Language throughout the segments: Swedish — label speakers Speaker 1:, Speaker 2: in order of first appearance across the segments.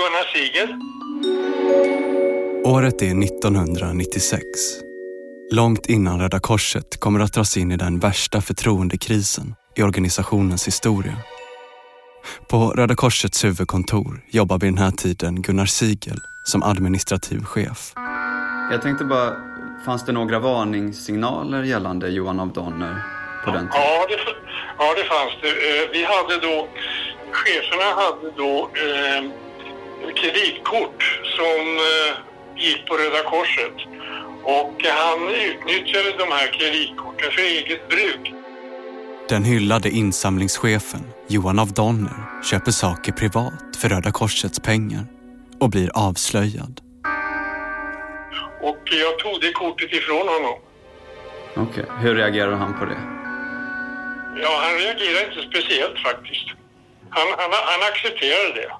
Speaker 1: Gunnar Siegel.
Speaker 2: Året är 1996. Långt innan Röda Korset kommer att dras in i den värsta förtroendekrisen i organisationens historia. På Röda Korsets huvudkontor jobbar vid den här tiden Gunnar Siegel som administrativ chef.
Speaker 3: Jag tänkte bara, fanns det några varningssignaler gällande Johan av Donner på den tiden?
Speaker 1: Ja, det, ja, det fanns det. Eh, Vi hade då, cheferna hade då eh, kreditkort som eh, gick på Röda Korset. Och han utnyttjade de här kreditkorten för eget bruk.
Speaker 2: Den hyllade insamlingschefen Johan av Donner köper saker privat för Röda Korsets pengar och blir avslöjad.
Speaker 1: Och jag tog det kortet ifrån honom.
Speaker 3: Okej, hur reagerade han på det?
Speaker 1: Ja, han reagerade inte speciellt faktiskt. Han, han, han accepterade det.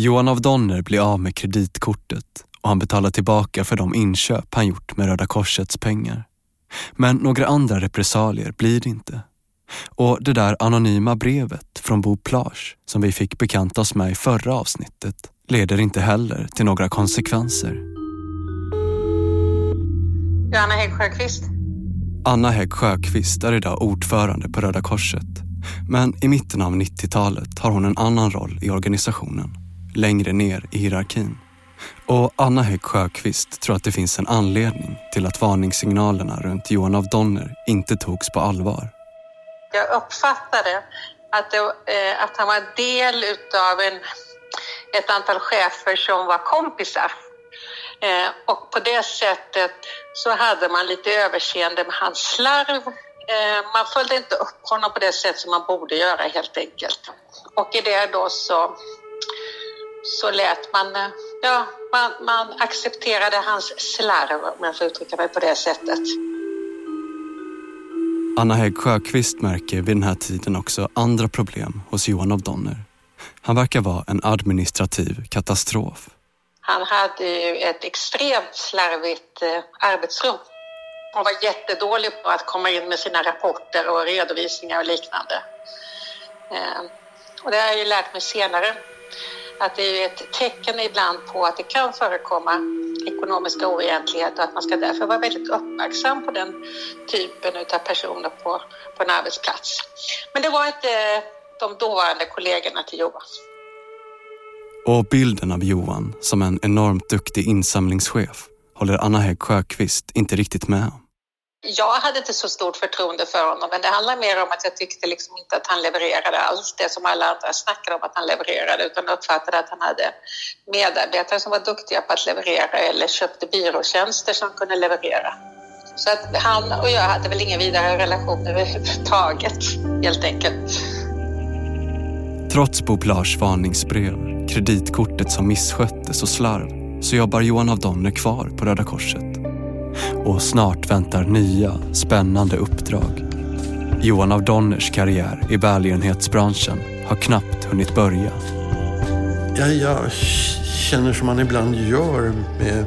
Speaker 2: Johan av Donner blir av med kreditkortet och han betalar tillbaka för de inköp han gjort med Röda Korsets pengar. Men några andra repressalier blir det inte. Och det där anonyma brevet från Bo Plage som vi fick bekanta oss med i förra avsnittet leder inte heller till några konsekvenser.
Speaker 4: Johanna Hägg Sjöqvist.
Speaker 2: Anna Hägg Sjöqvist är idag ordförande på Röda Korset. Men i mitten av 90-talet har hon en annan roll i organisationen, längre ner i hierarkin. Och Anna Hägg Sjöqvist tror att det finns en anledning till att varningssignalerna runt Johan av Donner inte togs på allvar.
Speaker 4: Jag uppfattade att, det, eh, att han var en del utav en, ett antal chefer som var kompisar. Eh, och på det sättet så hade man lite överseende med hans slarv. Eh, man följde inte upp honom på det sätt som man borde göra helt enkelt. Och i det då så, så lät man, eh, ja, man, man accepterade hans slarv om jag får uttrycka mig på det sättet.
Speaker 2: Anna Hägg Sjöqvist märker vid den här tiden också andra problem hos Johan av Donner. Han verkar vara en administrativ katastrof.
Speaker 4: Han hade ju ett extremt slarvigt eh, arbetsrum och var jättedålig på att komma in med sina rapporter och redovisningar och liknande. Eh, och det har jag ju lärt mig senare att det är ett tecken ibland på att det kan förekomma ekonomiska oegentligheter och att man ska därför vara väldigt uppmärksam på den typen av personer på, på en arbetsplats. Men det var inte eh, de dåvarande kollegorna till Johan.
Speaker 2: Och bilden av Johan som en enormt duktig insamlingschef håller Anna Hägg Sjöqvist inte riktigt med om.
Speaker 4: Jag hade inte så stort förtroende för honom, men det handlar mer om att jag tyckte liksom inte att han levererade alls det som alla andra snackade om att han levererade, utan uppfattade att han hade medarbetare som var duktiga på att leverera eller köpte byråtjänster som kunde leverera. Så att han och jag hade väl ingen vidare relation överhuvudtaget, helt enkelt.
Speaker 2: Trots Boplars varningsbrev, kreditkortet som missköttes och slarv så jobbar Johan av Donner kvar på Röda Korset. Och snart väntar nya, spännande uppdrag. Johan av Donners karriär i välgörenhetsbranschen har knappt hunnit börja.
Speaker 5: Ja, jag känner som man ibland gör med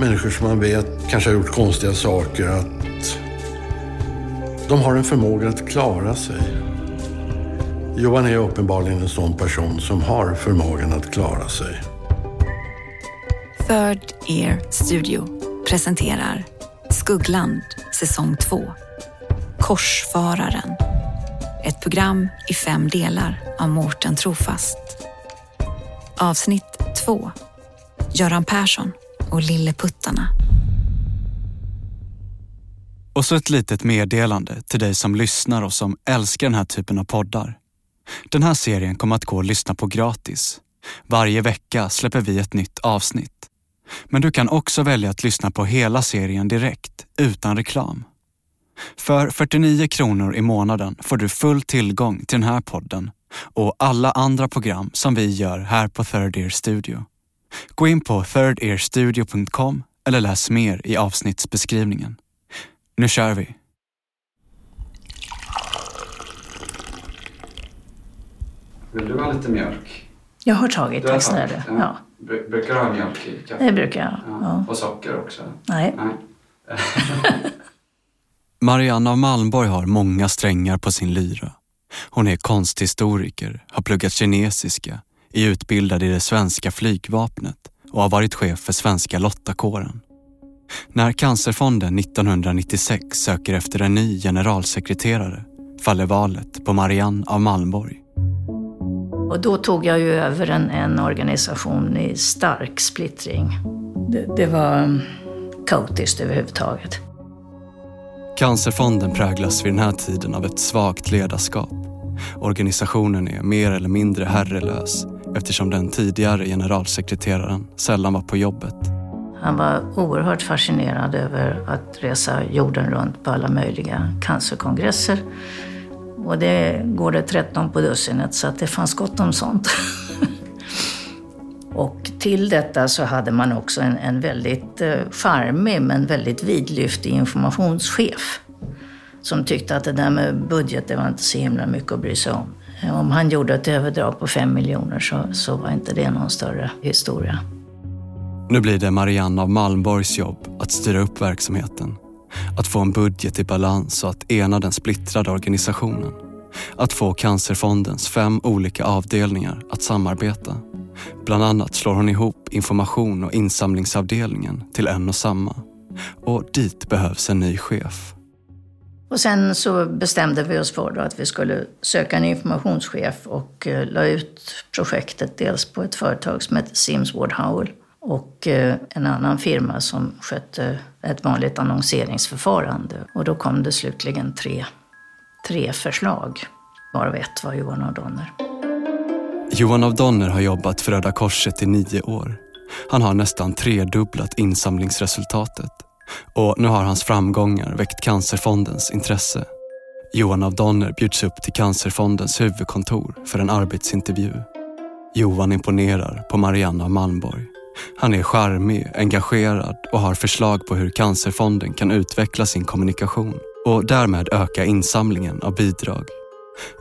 Speaker 5: människor som man vet kanske har gjort konstiga saker att de har en förmåga att klara sig. Johan är uppenbarligen en sån person som har förmågan att klara sig.
Speaker 6: Third Ear Studio presenterar Skuggland säsong 2. Korsfararen. Ett program i fem delar av Mårten Trofast. Avsnitt 2. Göran Persson och Lilleputtarna.
Speaker 2: Och så ett litet meddelande till dig som lyssnar och som älskar den här typen av poddar. Den här serien kommer att gå att lyssna på gratis. Varje vecka släpper vi ett nytt avsnitt. Men du kan också välja att lyssna på hela serien direkt, utan reklam. För 49 kronor i månaden får du full tillgång till den här podden och alla andra program som vi gör här på Third Ear Studio. Gå in på thirdearstudio.com eller läs mer i avsnittsbeskrivningen. Nu kör vi!
Speaker 3: Vill du ha lite mjölk?
Speaker 7: Jag har tagit, tack snälla. Ja.
Speaker 3: Bru- Brukar du ha mjölk i kaffe?
Speaker 7: Det brukar jag.
Speaker 3: Ja.
Speaker 7: Ja.
Speaker 3: Och socker också?
Speaker 7: Nej.
Speaker 3: Nej.
Speaker 2: Marianne av Malmborg har många strängar på sin lyra. Hon är konsthistoriker, har pluggat kinesiska, är utbildad i det svenska flygvapnet och har varit chef för svenska lottakåren. När Cancerfonden 1996 söker efter en ny generalsekreterare faller valet på Marianne av Malmborg.
Speaker 7: Och då tog jag ju över en, en organisation i stark splittring. Det, det var um, kaotiskt överhuvudtaget.
Speaker 2: Cancerfonden präglas vid den här tiden av ett svagt ledarskap. Organisationen är mer eller mindre herrelös eftersom den tidigare generalsekreteraren sällan var på jobbet.
Speaker 7: Han var oerhört fascinerad över att resa jorden runt på alla möjliga cancerkongresser. Och det går det 13 på dussinet så att det fanns gott om sånt. och till detta så hade man också en, en väldigt eh, charmig men väldigt vidlyftig informationschef. Som tyckte att det där med budget, det var inte så himla mycket att bry sig om. Eh, om han gjorde ett överdrag på fem miljoner så, så var inte det någon större historia.
Speaker 2: Nu blir det Marianne av Malmborgs jobb att styra upp verksamheten. Att få en budget i balans och att ena den splittrade organisationen. Att få Cancerfondens fem olika avdelningar att samarbeta. Bland annat slår hon ihop information och insamlingsavdelningen till en och samma. Och dit behövs en ny chef.
Speaker 7: Och sen så bestämde vi oss för att vi skulle söka en informationschef och eh, la ut projektet dels på ett företag som heter Sims Ward Howell och eh, en annan firma som skötte ett vanligt annonseringsförfarande. Och då kom det slutligen tre, tre förslag, varav ett var Johan av Donner.
Speaker 2: Johan av Donner har jobbat för Röda Korset i nio år. Han har nästan tredubblat insamlingsresultatet och nu har hans framgångar väckt Cancerfondens intresse. Johan av Donner bjuds upp till Cancerfondens huvudkontor för en arbetsintervju. Johan imponerar på Marianne av Malmborg. Han är charmig, engagerad och har förslag på hur Cancerfonden kan utveckla sin kommunikation och därmed öka insamlingen av bidrag.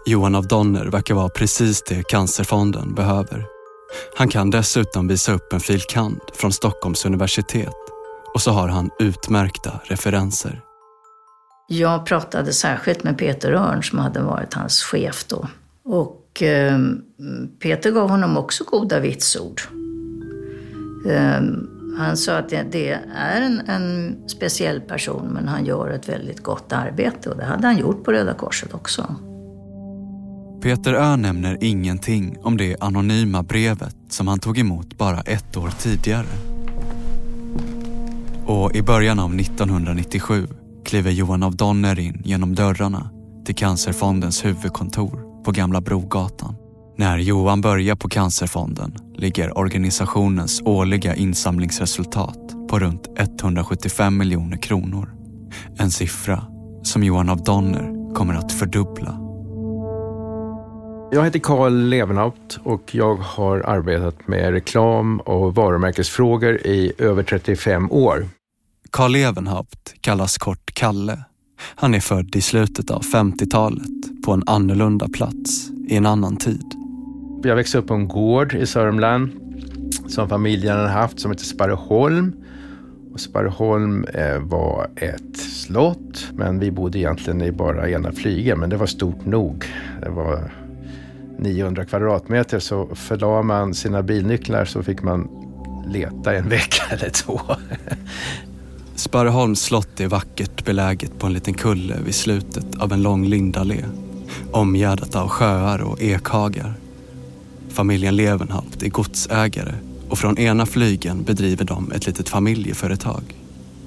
Speaker 2: Johan av Donner verkar vara precis det Cancerfonden behöver. Han kan dessutom visa upp en fil. kand. från Stockholms universitet och så har han utmärkta referenser.
Speaker 7: Jag pratade särskilt med Peter Örn som hade varit hans chef då. Och eh, Peter gav honom också goda vitsord. Ehm, han sa att det, är en, en, speciell person men han gör ett väldigt gott arbete och det hade han gjort på Röda Korset också.
Speaker 2: Peter Ö. nämner ingenting om det anonyma brevet som han tog emot bara ett år tidigare. Och i början av 1997 kliver Johan av Donner in genom dörrarna till Cancerfondens huvudkontor på Gamla Brogatan. När Johan börjar på Cancerfonden ligger organisationens årliga insamlingsresultat på runt 175 miljoner kronor. En siffra som Johan av Donner kommer att fördubbla.
Speaker 8: Jag heter Karl Levenhaupt och jag har arbetat med reklam och varumärkesfrågor i över 35 år.
Speaker 2: Karl Levenhaupt kallas kort Kalle. Han är född i slutet av 50-talet på en annorlunda plats i en annan tid.
Speaker 8: Jag växte upp på en gård i Sörmland som familjen hade haft som heter Sparreholm. Och Sparreholm eh, var ett slott, men vi bodde egentligen i bara ena flygeln, men det var stort nog. Det var 900 kvadratmeter, så förlade man sina bilnycklar så fick man leta en vecka eller två.
Speaker 2: Sparreholms slott är vackert beläget på en liten kulle vid slutet av en lång lindallé. Omgärdat av sjöar och ekhagar. Familjen Levenhaupt är godsägare och från ena flygen bedriver de ett litet familjeföretag.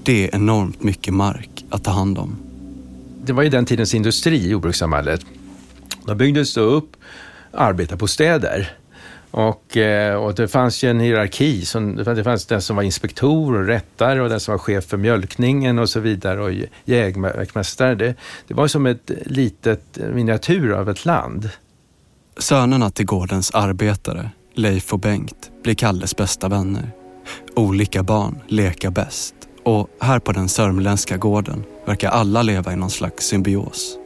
Speaker 2: Det är enormt mycket mark att ta hand om.
Speaker 8: Det var ju den tidens industri, jordbrukssamhället. De byggdes då upp arbetarbostäder och, eh, och det fanns ju en hierarki. Som, det fanns den som var inspektor och rättare och den som var chef för mjölkningen och så vidare och jägmästare. Det, det var som ett litet miniatyr av ett land.
Speaker 2: Sönerna till gårdens arbetare, Leif och Bengt, blir Kalles bästa vänner. Olika barn leka bäst och här på den sörmländska gården verkar alla leva i någon slags symbios.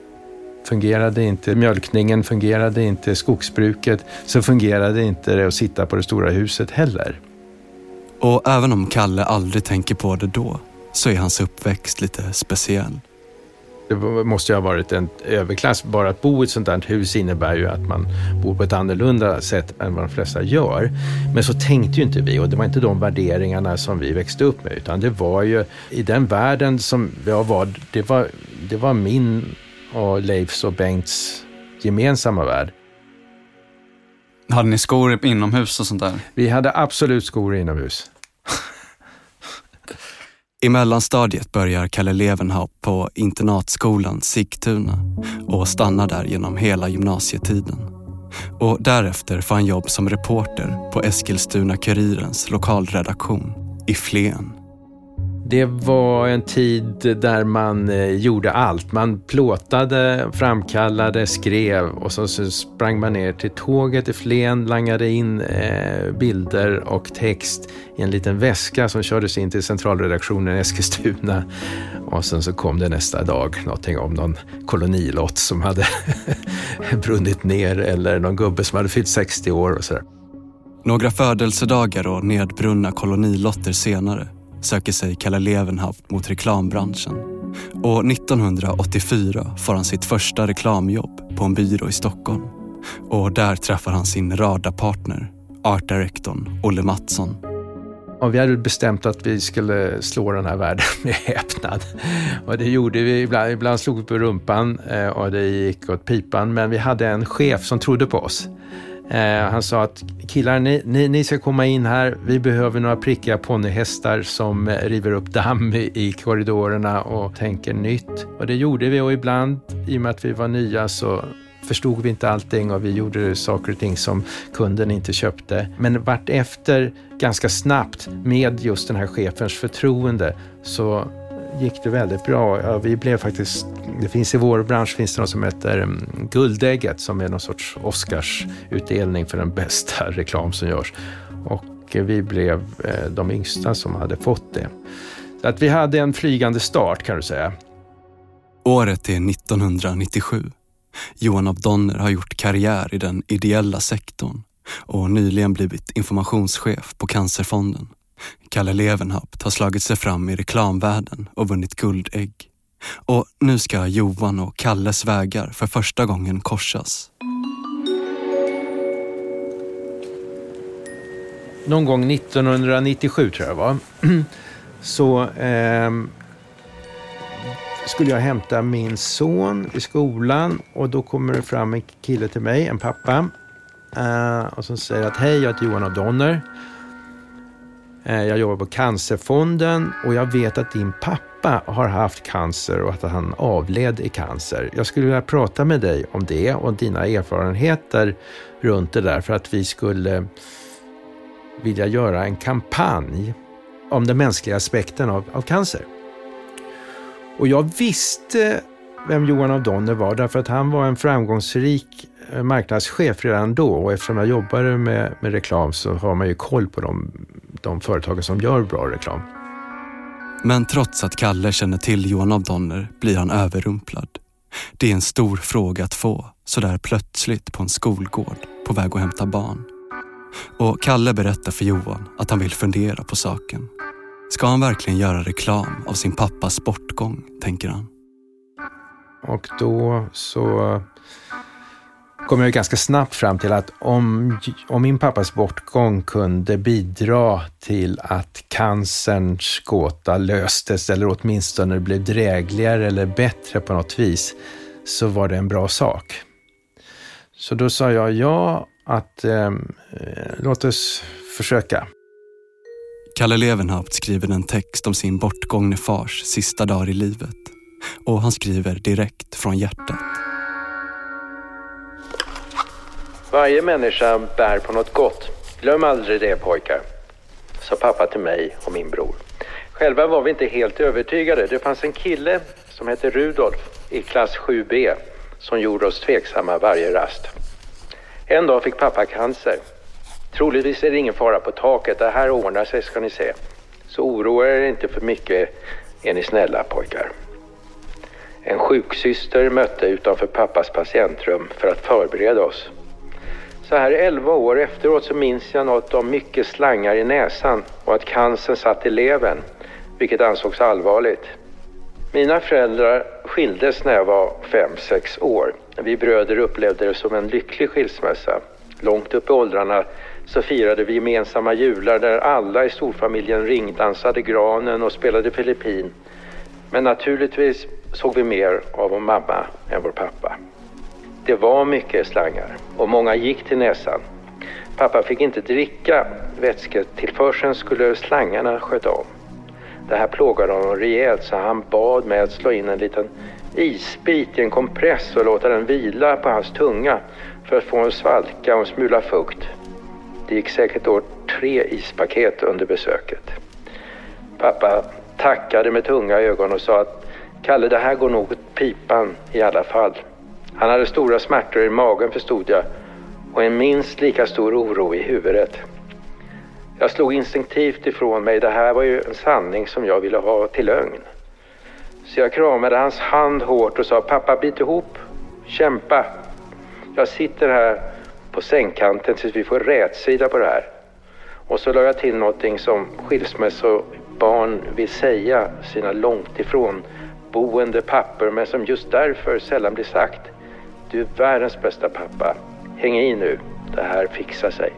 Speaker 8: Fungerade inte mjölkningen, fungerade inte skogsbruket, så fungerade inte det att sitta på det stora huset heller.
Speaker 2: Och även om Kalle aldrig tänker på det då, så är hans uppväxt lite speciell.
Speaker 8: Det måste ju ha varit en överklass. Bara att bo i ett sånt där hus innebär ju att man bor på ett annorlunda sätt än vad de flesta gör. Men så tänkte ju inte vi och det var inte de värderingarna som vi växte upp med utan det var ju i den världen som jag var, det var, det var min och Leifs och Bengts gemensamma värld.
Speaker 3: Hade ni skor inomhus och sånt där?
Speaker 8: Vi hade absolut skor inomhus.
Speaker 2: I mellanstadiet börjar Kalle Levenhaupt på internatskolan Sigtuna och stannar där genom hela gymnasietiden. Och därefter får han jobb som reporter på Eskilstuna-Kurirens lokalredaktion i Flen.
Speaker 8: Det var en tid där man eh, gjorde allt. Man plåtade, framkallade, skrev och så, så sprang man ner till tåget i Flen, langade in eh, bilder och text i en liten väska som kördes in till centralredaktionen i Eskilstuna. Och sen så kom det nästa dag någonting om någon kolonilott som hade brunnit ner eller någon gubbe som hade fyllt 60 år och sådär.
Speaker 2: Några födelsedagar och nedbrunna kolonilotter senare söker sig Kalle Levenhaupt mot reklambranschen. Och 1984 får han sitt första reklamjobb på en byrå i Stockholm. Och där träffar han sin radarpartner, art directorn Olle Mattsson.
Speaker 8: Och vi hade bestämt att vi skulle slå den här världen med häpnad. Och det gjorde vi. Ibland, ibland slog vi på rumpan eh, och det gick åt pipan. Men vi hade en chef som trodde på oss. Eh, han sa att killar, ni, ni, ni, ska komma in här. Vi behöver några prickiga ponnyhästar som eh, river upp damm i, i korridorerna och tänker nytt. Och det gjorde vi och ibland, i och med att vi var nya, så förstod vi inte allting och vi gjorde saker och ting som kunden inte köpte. Men vart efter ganska snabbt med just den här chefens förtroende så gick det väldigt bra. Ja, vi blev faktiskt, det finns i vår bransch finns det något som heter mm, Guldägget som är någon sorts Oscarsutdelning för den bästa reklam som görs. Och vi blev eh, de yngsta som hade fått det. Så att vi hade en flygande start kan du säga.
Speaker 2: Året är 1997. Johan af Donner har gjort karriär i den ideella sektorn och nyligen blivit informationschef på Cancerfonden. Kalle Levenhaupt har slagit sig fram i reklamvärlden och vunnit guldägg. Och nu ska Johan och Kalles vägar för första gången korsas.
Speaker 8: Någon gång 1997 tror jag det var, så eh, skulle jag hämta min son i skolan och då kommer det fram en kille till mig, en pappa, eh, och som säger att hej, jag heter Johan O'Donner. Eh, jag jobbar på Cancerfonden och jag vet att din pappa har haft cancer och att han avled i cancer. Jag skulle vilja prata med dig om det och dina erfarenheter runt det där för att vi skulle vilja göra en kampanj om den mänskliga aspekten av, av cancer. Och jag visste vem Johan av Donner var därför att han var en framgångsrik eh, marknadschef redan då och eftersom jag jobbade med, med reklam så har man ju koll på de de företagen som gör bra reklam.
Speaker 2: Men trots att Kalle känner till Johan av Donner blir han överrumplad. Det är en stor fråga att få, sådär plötsligt på en skolgård på väg att hämta barn. Och Kalle berättar för Johan att han vill fundera på saken. Ska han verkligen göra reklam av sin pappas bortgång, tänker han.
Speaker 8: Och då så kom jag ganska snabbt fram till att om, om min pappas bortgång kunde bidra till att cancerns gåta löstes eller åtminstone blev drägligare eller bättre på något vis så var det en bra sak. Så då sa jag ja, att ehm, eh, låt oss försöka.
Speaker 2: Kalle Levenhaupt skriver en text om sin bortgångne fars sista dagar i livet. Och han skriver direkt från hjärtat.
Speaker 8: Varje människa bär på något gott. Glöm aldrig det pojkar, sa pappa till mig och min bror. Själva var vi inte helt övertygade. Det fanns en kille som hette Rudolf i klass 7B som gjorde oss tveksamma varje rast. En dag fick pappa cancer. Troligtvis är det ingen fara på taket. Det här ordnar sig ska ni se. Så oroa er inte för mycket är ni snälla pojkar. En sjuksyster mötte utanför pappas patientrum för att förbereda oss. Så här 11 år efteråt så minns jag något om mycket slangar i näsan och att cancern satt i levern, vilket ansågs allvarligt. Mina föräldrar skildes när jag var fem sex år. Vi bröder upplevde det som en lycklig skilsmässa. Långt upp i åldrarna så firade vi gemensamma jular där alla i storfamiljen ringdansade granen och spelade Filippin. Men naturligtvis såg vi mer av vår mamma än vår pappa. Det var mycket slangar och många gick till näsan. Pappa fick inte dricka. Vätsketillförseln skulle slangarna sköta om. Det här plågade honom rejält så han bad mig att slå in en liten isbit i en kompress och låta den vila på hans tunga för att få en svalka och en smula fukt. Det gick säkert åt tre ispaket under besöket. Pappa tackade med tunga ögon och sa att Kalle, det här går nog åt pipan i alla fall. Han hade stora smärtor i magen förstod jag och en minst lika stor oro i huvudet. Jag slog instinktivt ifrån mig. Det här var ju en sanning som jag ville ha till lögn. Så jag kramade hans hand hårt och sa pappa bit ihop, kämpa. Jag sitter här på sängkanten tills vi får rätsida på det här. Och så la jag till någonting som skilsmässobarn vill säga sina långt ifrån boende pappor men som just därför sällan blir sagt. Du är världens bästa pappa. Häng i nu, det här fixar sig.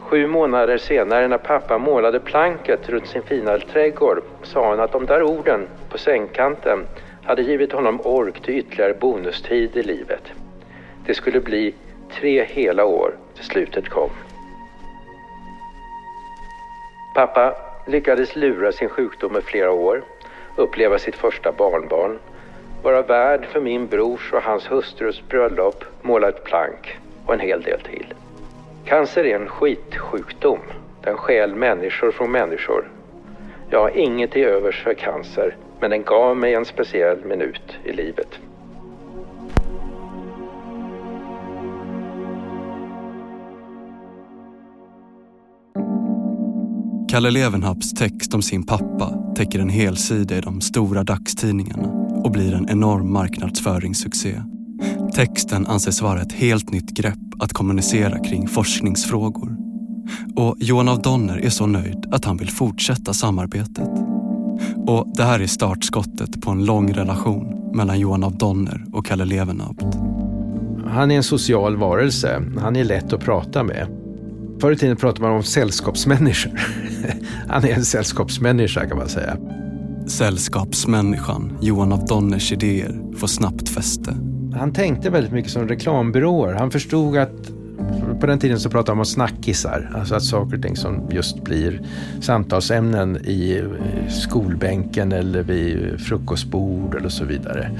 Speaker 8: Sju månader senare när pappa målade planket runt sin fina trädgård sa han att de där orden på sängkanten hade givit honom ork till ytterligare bonustid i livet. Det skulle bli tre hela år till slutet kom. Pappa lyckades lura sin sjukdom i flera år, uppleva sitt första barnbarn, vara värd för min brors och hans hustrus bröllop, måla ett plank och en hel del till. Cancer är en skitsjukdom. Den stjäl människor från människor. Jag har inget till övers för cancer, men den gav mig en speciell minut i livet.
Speaker 2: Kalle Levenhaups text om sin pappa täcker en hel sida i de stora dagstidningarna och blir en enorm marknadsföringssuccé. Texten anses vara ett helt nytt grepp att kommunicera kring forskningsfrågor. Och Johan av Donner är så nöjd att han vill fortsätta samarbetet. Och det här är startskottet på en lång relation mellan Johan av Donner och Kalle Levenhaupt.
Speaker 8: Han är en social varelse. Han är lätt att prata med. Förr i tiden pratade man om sällskapsmänniskor. Han är en sällskapsmänniska kan man säga.
Speaker 2: Sällskapsmänniskan Johan av Donners idéer får snabbt fäste.
Speaker 8: Han tänkte väldigt mycket som reklambyråer. Han förstod att på den tiden så pratade man om snackisar, alltså att saker och ting som just blir samtalsämnen i skolbänken eller vid frukostbord eller så vidare.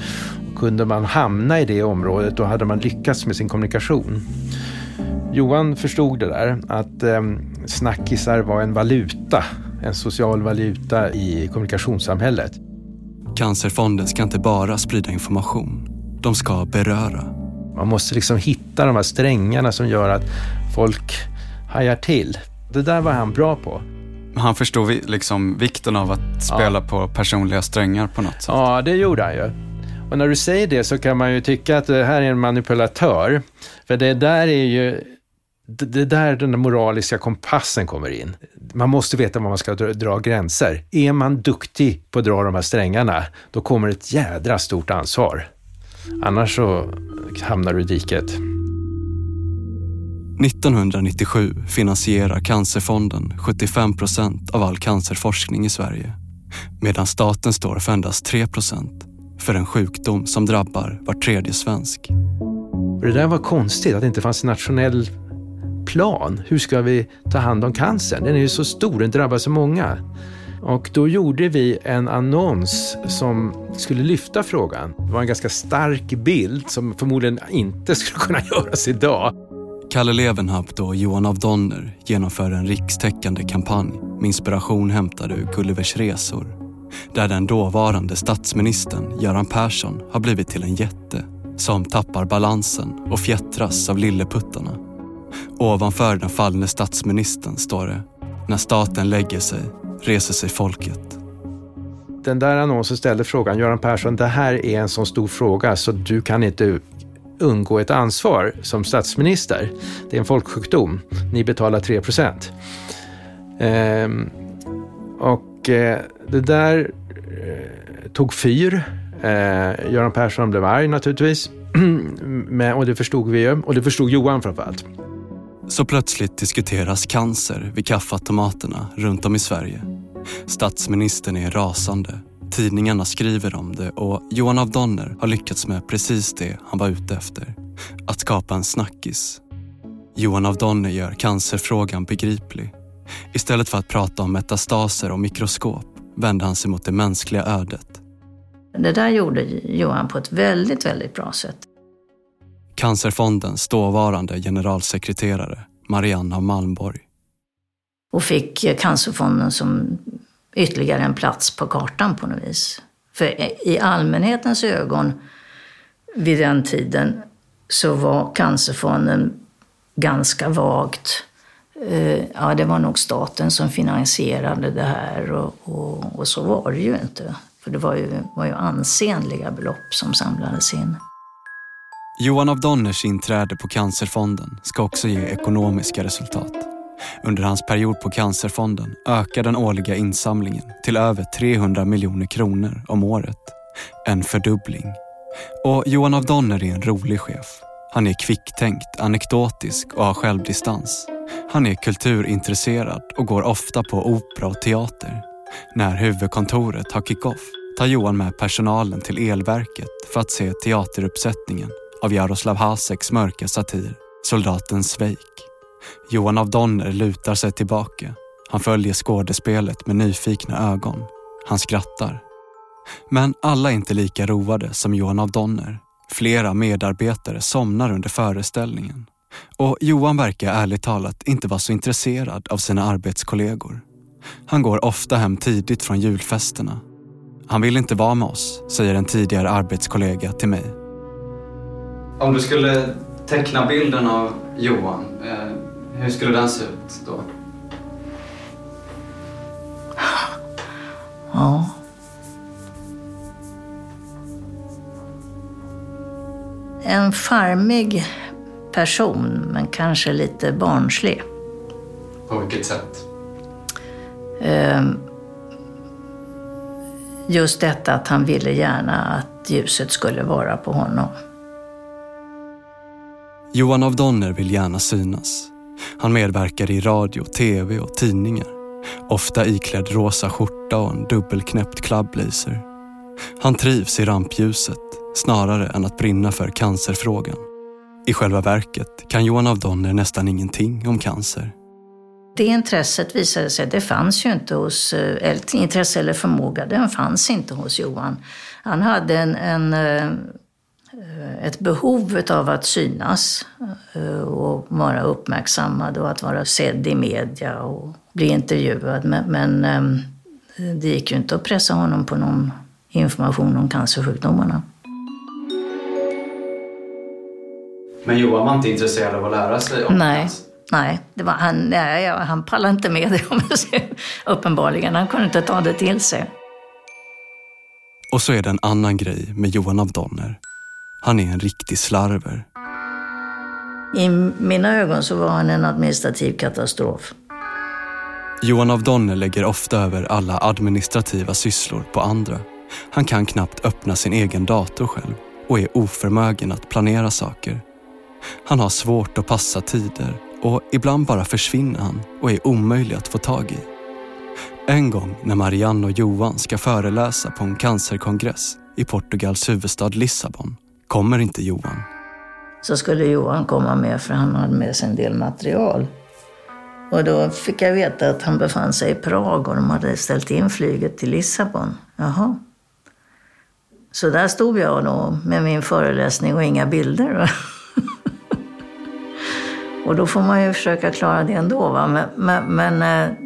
Speaker 8: Och kunde man hamna i det området då hade man lyckats med sin kommunikation. Johan förstod det där, att eh, snackisar var en valuta, en social valuta i kommunikationssamhället.
Speaker 2: Cancerfonden ska inte bara sprida information, de ska beröra.
Speaker 8: Man måste liksom hitta de här strängarna som gör att folk hajar till. Det där var han bra på.
Speaker 3: Han förstod liksom vikten av att spela ja. på personliga strängar på något sätt.
Speaker 8: Ja, det gjorde han ju. Och när du säger det så kan man ju tycka att det här är en manipulatör. För det där är ju det är där den moraliska kompassen kommer in. Man måste veta var man ska dra, dra, gränser. Är man duktig på att dra de här strängarna, då kommer ett jädra stort ansvar. Annars så hamnar du i diket.
Speaker 2: 1997 finansierar Cancerfonden 75 procent av all cancerforskning i Sverige. Medan staten står för endast 3 procent för en sjukdom som drabbar var tredje svensk.
Speaker 8: Det där var konstigt, att det inte fanns en nationell plan. Hur ska vi ta hand om cancern? Den är ju så stor, den drabbar så många. Och då gjorde vi en annons som skulle lyfta frågan. Det var en ganska stark bild som förmodligen inte skulle kunna göras idag.
Speaker 2: Kalle Levenhaupt och Johan av Donner genomför en rikstäckande kampanj med inspiration hämtad ur Gullivers resor. Där den dåvarande statsministern Göran Persson har blivit till en jätte som tappar balansen och fjättras av lilleputtarna. Ovanför den fallne statsministern står det När staten lägger sig reser sig folket.
Speaker 8: Den där annonsen ställde frågan, Göran Persson, det här är en så stor fråga så du kan inte undgå ett ansvar som statsminister. Det är en folksjukdom. Ni betalar 3 procent. Ehm, och eh, det där eh, tog fyr. Eh, Göran Persson blev arg naturligtvis. Men, och det förstod vi ju. Och det förstod Johan framförallt.
Speaker 2: Så plötsligt diskuteras cancer vid kaffeautomaterna runt om i Sverige. Statsministern är rasande. Tidningarna skriver om det och Johan av Donner har lyckats med precis det han var ute efter. Att skapa en snackis. Johan av Donner gör cancerfrågan begriplig. Istället för att prata om metastaser och mikroskop vände han sig mot det mänskliga ödet.
Speaker 7: Det där gjorde Johan på ett väldigt, väldigt bra sätt.
Speaker 2: Cancerfondens dåvarande generalsekreterare Marianne Malmborg.
Speaker 7: Och fick Cancerfonden som ytterligare en plats på kartan på något vis. För i allmänhetens ögon vid den tiden så var Cancerfonden ganska vagt. Eh, ja, det var nog staten som finansierade det här och, och, och så var det ju inte. För det var ju, var ju ansenliga belopp som samlades in.
Speaker 2: Johan av Donners inträde på Cancerfonden ska också ge ekonomiska resultat. Under hans period på Cancerfonden ökar den årliga insamlingen till över 300 miljoner kronor om året. En fördubbling. Och Johan av Donner är en rolig chef. Han är kvicktänkt, anekdotisk och har självdistans. Han är kulturintresserad och går ofta på opera och teater. När huvudkontoret har kick-off tar Johan med personalen till elverket för att se teateruppsättningen av Jaroslav Haseks mörka satir Soldaten Svejk. Johan av Donner lutar sig tillbaka. Han följer skådespelet med nyfikna ögon. Han skrattar. Men alla är inte lika roade som Johan av Donner. Flera medarbetare somnar under föreställningen. Och Johan verkar ärligt talat inte vara så intresserad av sina arbetskollegor. Han går ofta hem tidigt från julfesterna. Han vill inte vara med oss, säger en tidigare arbetskollega till mig.
Speaker 3: Om du skulle teckna bilden av Johan, eh, hur skulle den se ut då?
Speaker 7: Ja. En farmig person, men kanske lite barnslig.
Speaker 3: På vilket sätt?
Speaker 7: Ehm, just detta att han ville gärna att ljuset skulle vara på honom.
Speaker 2: Johan av Donner vill gärna synas. Han medverkar i radio, tv och tidningar. Ofta iklädd rosa skjorta och en dubbelknäppt clubblazer. Han trivs i rampljuset snarare än att brinna för cancerfrågan. I själva verket kan Johan av Donner nästan ingenting om cancer.
Speaker 7: Det intresset visade sig, det fanns ju inte hos, eh, eller intresse eller förmåga, den fanns inte hos Johan. Han hade en, en eh, ett behov av att synas eh, och vara uppmärksammad och att vara sedd i media och bli intervjuad. Men, men ehm, det gick ju inte att pressa honom på någon information om cancersjukdomarna.
Speaker 3: Men Johan var inte intresserad av att lära sig om
Speaker 7: Nej.
Speaker 3: cancer?
Speaker 7: Nej, det var, han, nej, han pallade inte med det uppenbarligen. Han kunde inte ta det till sig.
Speaker 2: Och så är det en annan grej med Johan av Donner. Han är en riktig slarver.
Speaker 7: I mina ögon så var han en administrativ katastrof.
Speaker 2: Johan av Donner lägger ofta över alla administrativa sysslor på andra. Han kan knappt öppna sin egen dator själv och är oförmögen att planera saker. Han har svårt att passa tider och ibland bara försvinner han och är omöjlig att få tag i. En gång när Marianne och Johan ska föreläsa på en cancerkongress i Portugals huvudstad Lissabon kommer inte Johan.
Speaker 7: Så skulle Johan komma med för han hade med sig en del material. Och då fick jag veta att han befann sig i Prag och de hade ställt in flyget till Lissabon. Jaha. Så där stod jag då med min föreläsning och inga bilder. och då får man ju försöka klara det ändå. Va? Men, men, men eh,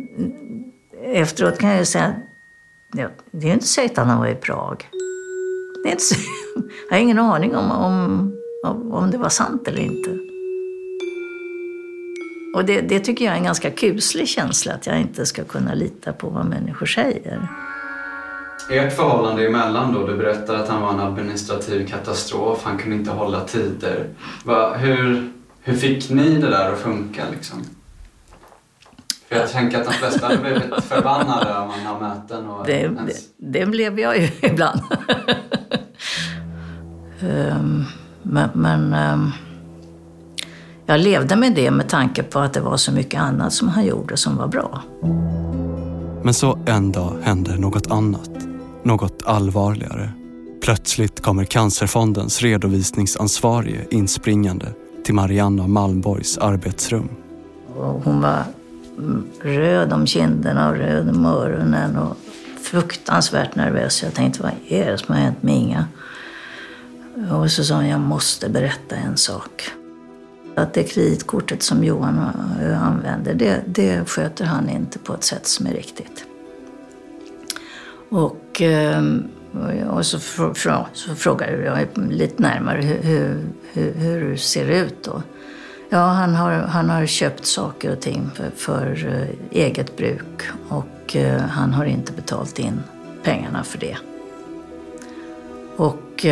Speaker 7: efteråt kan jag ju säga att det är ju inte säkert att han var i Prag. Det är inte säkert jag har ingen aning om, om, om det var sant eller inte. Och det, det tycker jag är en ganska kuslig känsla, att jag inte ska kunna lita på vad människor säger.
Speaker 3: Ert förhållande emellan då, du berättar att han var en administrativ katastrof, han kunde inte hålla tider. Va, hur, hur fick ni det där att funka liksom? För jag tänker att de flesta hade blivit förbannade om man har möten och...
Speaker 7: Det,
Speaker 3: ens...
Speaker 7: det, det blev jag ju ibland. Um, men, men um, jag levde med det med tanke på att det var så mycket annat som han gjorde som var bra.
Speaker 2: Men så en dag händer något annat. Något allvarligare. Plötsligt kommer Cancerfondens redovisningsansvarige inspringande till Marianne av Malmborgs arbetsrum.
Speaker 7: Och hon var röd om kinderna och röd om öronen och fruktansvärt nervös. Jag tänkte, vad är det som har hänt med Inga? Och så sa hon, jag måste berätta en sak. Att det kreditkortet som Johan eh, använder, det, det sköter han inte på ett sätt som är riktigt. Och, eh, och så, så frågade jag lite närmare hur, hur, hur det ut då. Ja, han har, han har köpt saker och ting för, för eh, eget bruk och han har inte betalt in pengarna för det. Och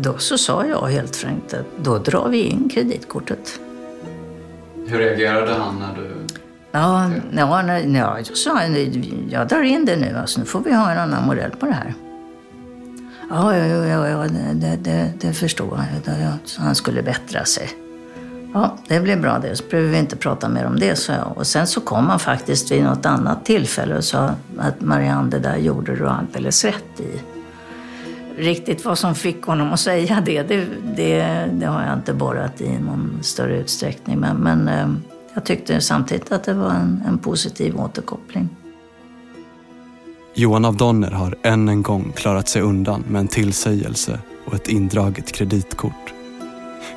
Speaker 7: då så sa jag helt frankt att då drar vi in kreditkortet.
Speaker 3: Hur reagerade han när du...
Speaker 7: Ja, ja, nej, ja jag sa jag drar in det nu, alltså, nu får vi ha en annan modell på det här. Ja, ja, ja, ja det, det, det förstår jag. Han skulle bättra sig. Ja, det blir bra det. Så behöver vi inte prata mer om det, sa jag. Och sen så kom han faktiskt vid något annat tillfälle och sa att Marianne, det där gjorde du alldeles rätt i. Riktigt vad som fick honom att säga det, det, det, det har jag inte borrat i någon större utsträckning. Men, men eh, jag tyckte samtidigt att det var en, en positiv återkoppling.
Speaker 2: Johan av Donner har än en gång klarat sig undan med en tillsägelse och ett indraget kreditkort.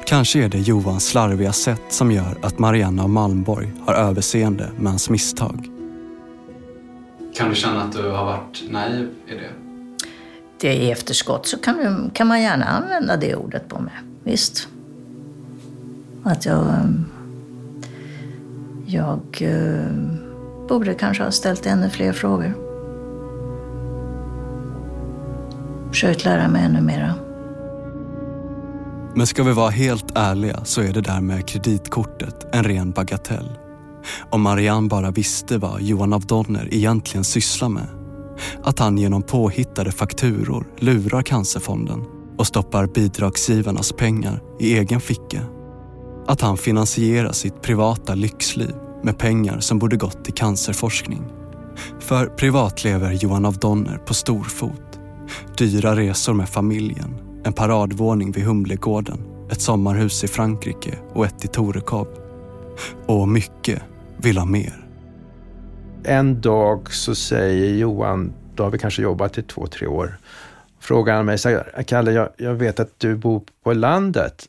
Speaker 2: Kanske är det Johans slarviga sätt som gör att Marianne av Malmborg har överseende med hans misstag.
Speaker 3: Kan du känna att du har varit naiv i det?
Speaker 7: Det i efterskott så kan, kan man gärna använda det ordet på mig. Visst. Att jag... Eh, jag eh, borde kanske ha ställt ännu fler frågor. Försökt lära mig ännu mera.
Speaker 2: Men ska vi vara helt ärliga så är det där med kreditkortet en ren bagatell. Om Marianne bara visste vad Johan av Donner egentligen sysslar med. Att han genom påhittade fakturor lurar Cancerfonden och stoppar bidragsgivarnas pengar i egen ficka. Att han finansierar sitt privata lyxliv med pengar som borde gått till cancerforskning. För privat lever Johan av Donner på storfot. Dyra resor med familjen en paradvåning vid Humlegården, ett sommarhus i Frankrike och ett i Torekov. Och mycket vill ha mer.
Speaker 8: En dag så säger Johan, då har vi kanske jobbat i två, tre år, frågar han mig, Kalle, jag, jag vet att du bor på landet.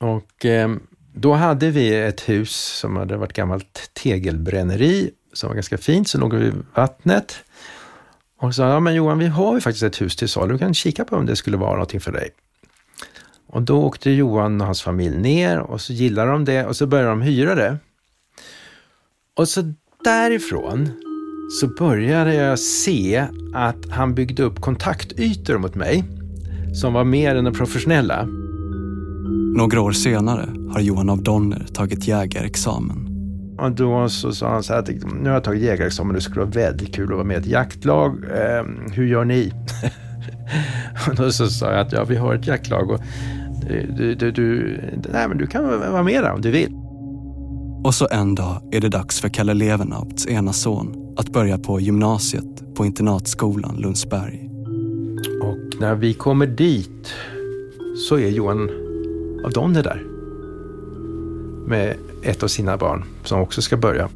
Speaker 8: Och eh, då hade vi ett hus som hade varit gammalt tegelbränneri, som var ganska fint, så låg vid vattnet. Och sa, ja men Johan, vi har ju faktiskt ett hus till salu. Du kan kika på om det skulle vara någonting för dig. Och då åkte Johan och hans familj ner och så gillade de det och så började de hyra det. Och så därifrån så började jag se att han byggde upp kontaktytor mot mig som var mer än de professionella.
Speaker 2: Några år senare har Johan av Donner tagit jägarexamen.
Speaker 8: Och då så sa han så här att nu har jag tagit jägarexamen, det skulle vara väldigt kul att vara med i ett jaktlag. Eh, hur gör ni? och då så sa jag att ja, vi har ett jaktlag och du, du, du, nej, men du kan vara med där om du vill.
Speaker 2: Och så en dag är det dags för Kalle Levenhaupts ena son att börja på gymnasiet på internatskolan Lundsberg.
Speaker 8: Och när vi kommer dit så är Johan av Donner där. Med ett av sina barn som också ska börja.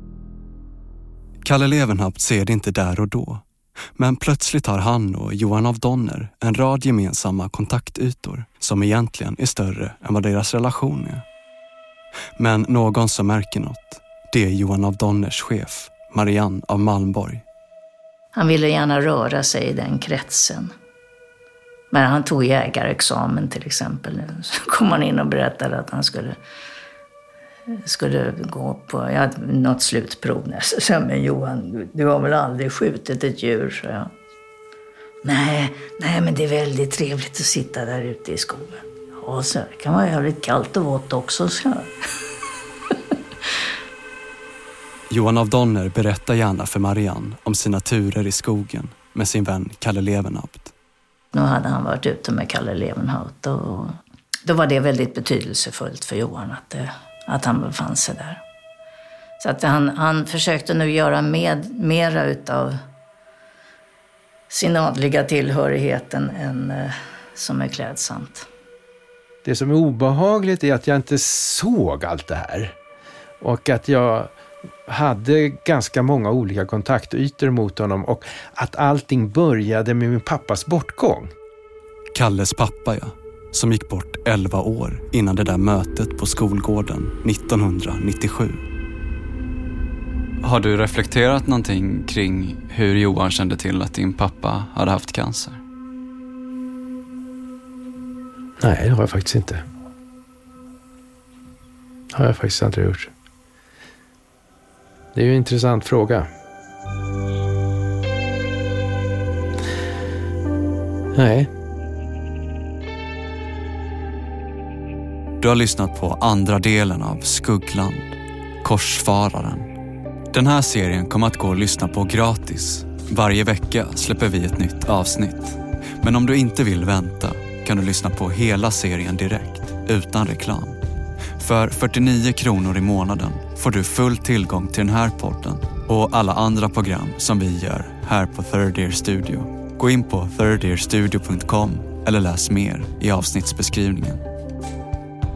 Speaker 2: Kalle Levenhaupt ser det inte där och då. Men plötsligt har han och Johan av Donner en rad gemensamma kontaktytor som egentligen är större än vad deras relation är. Men någon som märker något, det är Johan av Donners chef, Marianne av Malmborg.
Speaker 7: Han ville gärna röra sig i den kretsen. Men han tog jägarexamen till exempel. Så kom han in och berättade att han skulle skulle gå på jag hade något slutprov. Så sa men Johan, du, du har väl aldrig skjutit ett djur? Så jag. Nej, nej, men det är väldigt trevligt att sitta där ute i skogen. Ja, så kan vara jävligt kallt och vått också, så.
Speaker 2: Johan av Donner berättar gärna för Marianne om sina turer i skogen med sin vän Kalle Levenhaupt.
Speaker 7: Nu hade han varit ute med Kalle Levenhaupt och då var det väldigt betydelsefullt för Johan att, det, att han befann sig där. Så att han, han försökte nu göra med, mera utav sin adliga tillhörighet än, än eh, som är klädsamt.
Speaker 8: Det som är obehagligt är att jag inte såg allt det här. Och att jag hade ganska många olika kontaktytor mot honom och att allting började med min pappas bortgång.
Speaker 2: Kalles pappa ja, som gick bort 11 år innan det där mötet på skolgården 1997. Har du reflekterat någonting kring hur Johan kände till att din pappa hade haft cancer?
Speaker 8: Nej, det har jag faktiskt inte. Det har jag faktiskt aldrig gjort. Det är ju en intressant fråga. Nej.
Speaker 2: Du har lyssnat på andra delen av Skuggland, Korsfararen. Den här serien kommer att gå att lyssna på gratis. Varje vecka släpper vi ett nytt avsnitt. Men om du inte vill vänta kan du lyssna på hela serien direkt, utan reklam. För 49 kronor i månaden får du full tillgång till den här podden och alla andra program som vi gör här på Third Ear Studio. Gå in på thirdearstudio.com eller läs mer i avsnittsbeskrivningen.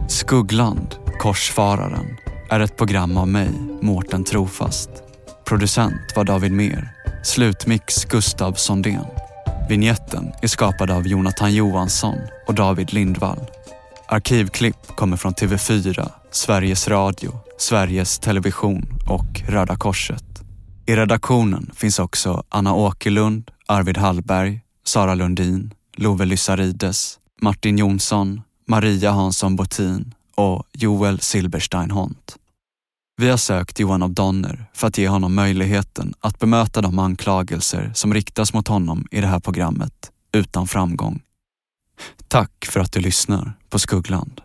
Speaker 2: Skuggland, Korsfararen, är ett program av mig, Mårten Trofast. Producent var David Mer. Slutmix Gustav Sondén. Vignetten är skapad av Jonathan Johansson och David Lindvall. Arkivklipp kommer från TV4, Sveriges Radio, Sveriges Television och Röda Korset. I redaktionen finns också Anna Åkerlund, Arvid Hallberg, Sara Lundin, Love Lyssarides, Martin Jonsson, Maria Hansson Botin och Joel Silberstein Hont. Vi har sökt Johan av Donner för att ge honom möjligheten att bemöta de anklagelser som riktas mot honom i det här programmet utan framgång. Tack för att du lyssnar på Skuggland.